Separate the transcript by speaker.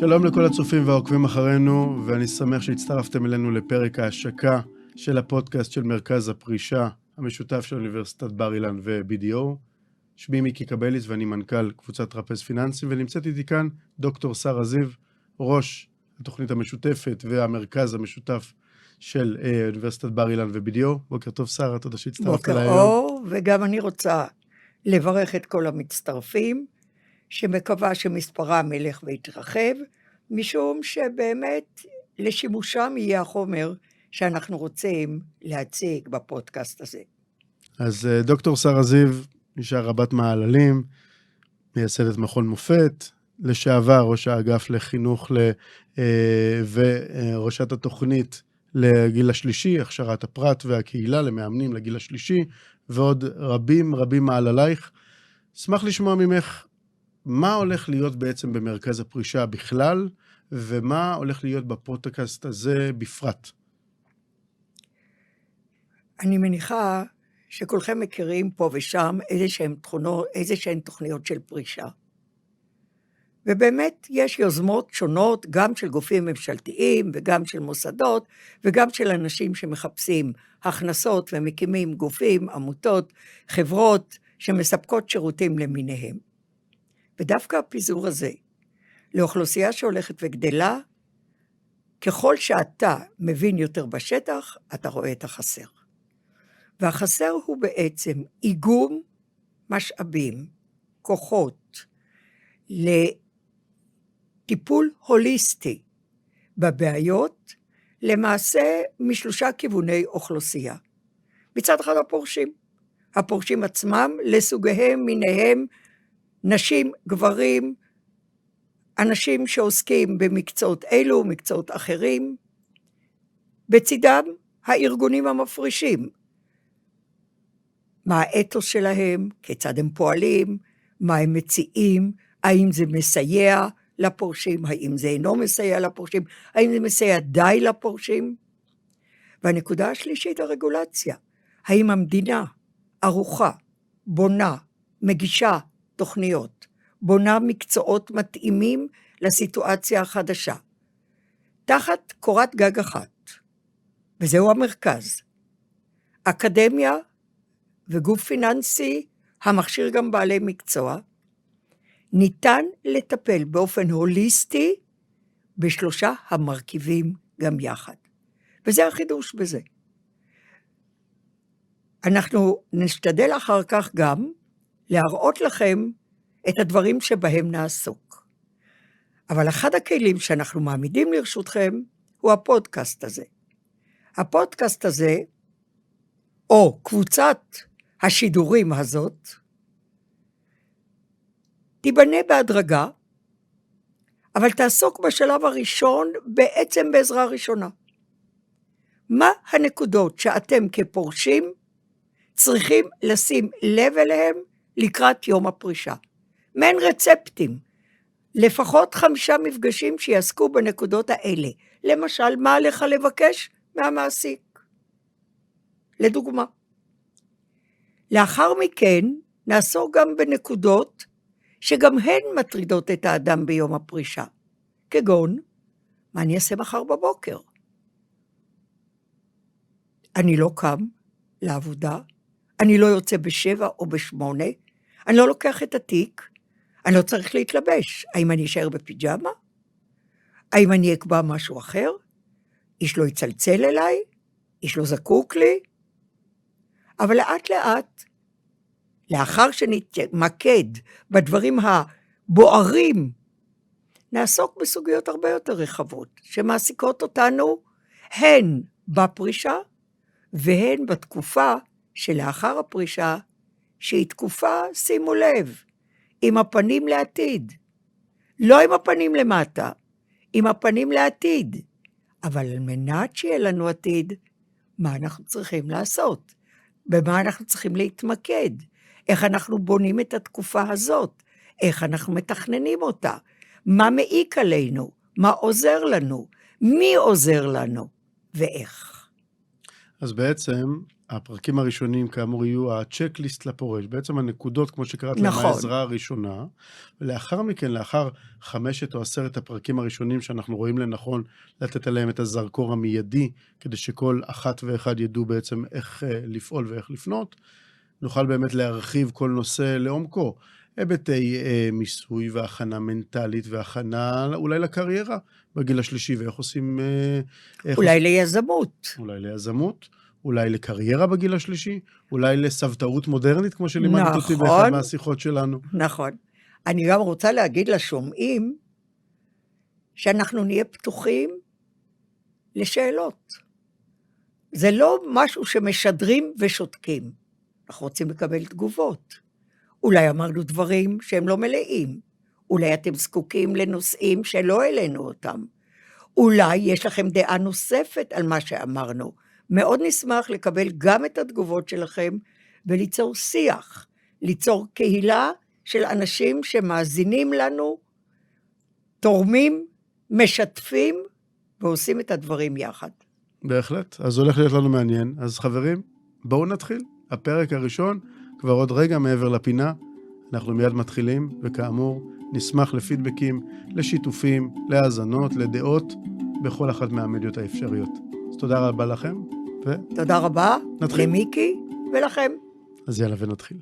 Speaker 1: שלום לכל הצופים והעוקבים אחרינו, ואני שמח שהצטרפתם אלינו לפרק ההשקה של הפודקאסט של מרכז הפרישה המשותף של אוניברסיטת בר אילן ו-BDO. שמי מיקי קבליס ואני מנכ"ל קבוצת טרפז פיננסי, ונמצאת איתי כאן דוקטור שרה זיו, ראש התוכנית המשותפת והמרכז המשותף של אה, אוניברסיטת בר אילן ו-BDO. בוקר טוב, שרה, תודה שהצטרפת אליי
Speaker 2: בוקר אור, וגם אני רוצה לברך את כל המצטרפים, שמקווה שמספרם ילך ויתרחב, משום שבאמת לשימושם יהיה החומר שאנחנו רוצים להציג בפודקאסט הזה.
Speaker 1: אז אה, דוקטור שרה זיו, אישה רבת מעללים, מייסדת מכון מופת, לשעבר ראש האגף לחינוך ל... אה, וראשת התוכנית לגיל השלישי, הכשרת הפרט והקהילה למאמנים לגיל השלישי, ועוד רבים רבים מעללייך. אשמח לשמוע ממך מה הולך להיות בעצם במרכז הפרישה בכלל, ומה הולך להיות בפודקאסט הזה בפרט.
Speaker 2: אני מניחה שכולכם מכירים פה ושם איזה שהן תכונות, איזה שהן תוכניות של פרישה. ובאמת יש יוזמות שונות, גם של גופים ממשלתיים וגם של מוסדות, וגם של אנשים שמחפשים הכנסות ומקימים גופים, עמותות, חברות שמספקות שירותים למיניהם. ודווקא הפיזור הזה, לאוכלוסייה שהולכת וגדלה, ככל שאתה מבין יותר בשטח, אתה רואה את החסר. והחסר הוא בעצם איגום משאבים, כוחות, לטיפול הוליסטי בבעיות, למעשה משלושה כיווני אוכלוסייה. מצד אחד הפורשים, הפורשים עצמם לסוגיהם, מיניהם, נשים, גברים, אנשים שעוסקים במקצועות אלו, מקצועות אחרים, בצידם הארגונים המפרישים. מה האתוס שלהם, כיצד הם פועלים, מה הם מציעים, האם זה מסייע לפורשים, האם זה אינו מסייע לפורשים, האם זה מסייע די לפורשים. והנקודה השלישית, הרגולציה. האם המדינה ערוכה, בונה, מגישה תוכניות, בונה מקצועות מתאימים לסיטואציה החדשה, תחת קורת גג אחת, וזהו המרכז. אקדמיה וגוף פיננסי המכשיר גם בעלי מקצוע, ניתן לטפל באופן הוליסטי בשלושה המרכיבים גם יחד. וזה החידוש בזה. אנחנו נשתדל אחר כך גם להראות לכם את הדברים שבהם נעסוק. אבל אחד הכלים שאנחנו מעמידים לרשותכם הוא הפודקאסט הזה. הפודקאסט הזה, או קבוצת השידורים הזאת, תיבנה בהדרגה, אבל תעסוק בשלב הראשון בעצם בעזרה ראשונה. מה הנקודות שאתם כפורשים צריכים לשים לב אליהם לקראת יום הפרישה? מעין רצפטים, לפחות חמישה מפגשים שיעסקו בנקודות האלה. למשל, מה עליך לבקש מהמעסיק? לדוגמה. לאחר מכן נעסוק גם בנקודות שגם הן מטרידות את האדם ביום הפרישה, כגון, מה אני אעשה מחר בבוקר? אני לא קם לעבודה, אני לא יוצא בשבע או בשמונה, אני לא לוקח את התיק, אני לא צריך להתלבש. האם אני אשאר בפיג'מה? האם אני אקבע משהו אחר? איש לא יצלצל אליי? איש לא זקוק לי? אבל לאט לאט, לאחר שנתמקד בדברים הבוערים, נעסוק בסוגיות הרבה יותר רחבות, שמעסיקות אותנו הן בפרישה והן בתקופה שלאחר הפרישה, שהיא תקופה, שימו לב, עם הפנים לעתיד. לא עם הפנים למטה, עם הפנים לעתיד. אבל על מנת שיהיה לנו עתיד, מה אנחנו צריכים לעשות? במה אנחנו צריכים להתמקד? איך אנחנו בונים את התקופה הזאת? איך אנחנו מתכננים אותה? מה מעיק עלינו? מה עוזר לנו? מי עוזר לנו? ואיך?
Speaker 1: אז בעצם, הפרקים הראשונים, כאמור, יהיו הצ'קליסט לפורש. בעצם הנקודות, כמו שקראת להם,
Speaker 2: נכון.
Speaker 1: העזרה הראשונה. ולאחר מכן, לאחר חמשת או עשרת הפרקים הראשונים, שאנחנו רואים לנכון לתת עליהם את הזרקור המיידי, כדי שכל אחת ואחד ידעו בעצם איך אה, לפעול ואיך לפנות, נוכל באמת להרחיב כל נושא לעומקו. היבטי אה, מיסוי והכנה מנטלית והכנה אולי לקריירה בגיל השלישי, ואיך עושים... אה, איך
Speaker 2: אולי ליזמות.
Speaker 1: אולי ליזמות, אולי לקריירה בגיל השלישי, אולי לסבתאות מודרנית, כמו שלימדת אותי באחת
Speaker 2: נכון.
Speaker 1: מהשיחות שלנו.
Speaker 2: נכון. אני גם רוצה להגיד לשומעים שאנחנו נהיה פתוחים לשאלות. זה לא משהו שמשדרים ושותקים. אנחנו רוצים לקבל תגובות. אולי אמרנו דברים שהם לא מלאים. אולי אתם זקוקים לנושאים שלא העלינו אותם. אולי יש לכם דעה נוספת על מה שאמרנו. מאוד נשמח לקבל גם את התגובות שלכם וליצור שיח, ליצור קהילה של אנשים שמאזינים לנו, תורמים, משתפים ועושים את הדברים יחד.
Speaker 1: בהחלט. אז הולך להיות לנו מעניין. אז חברים, בואו נתחיל. הפרק הראשון, כבר עוד רגע מעבר לפינה. אנחנו מיד מתחילים, וכאמור, נשמח לפידבקים, לשיתופים, להאזנות, לדעות, בכל אחת מהמדיות האפשריות. אז תודה רבה לכם, ו...
Speaker 2: תודה רבה
Speaker 1: נתחיל.
Speaker 2: למיקי ולכם.
Speaker 1: אז יאללה ונתחיל.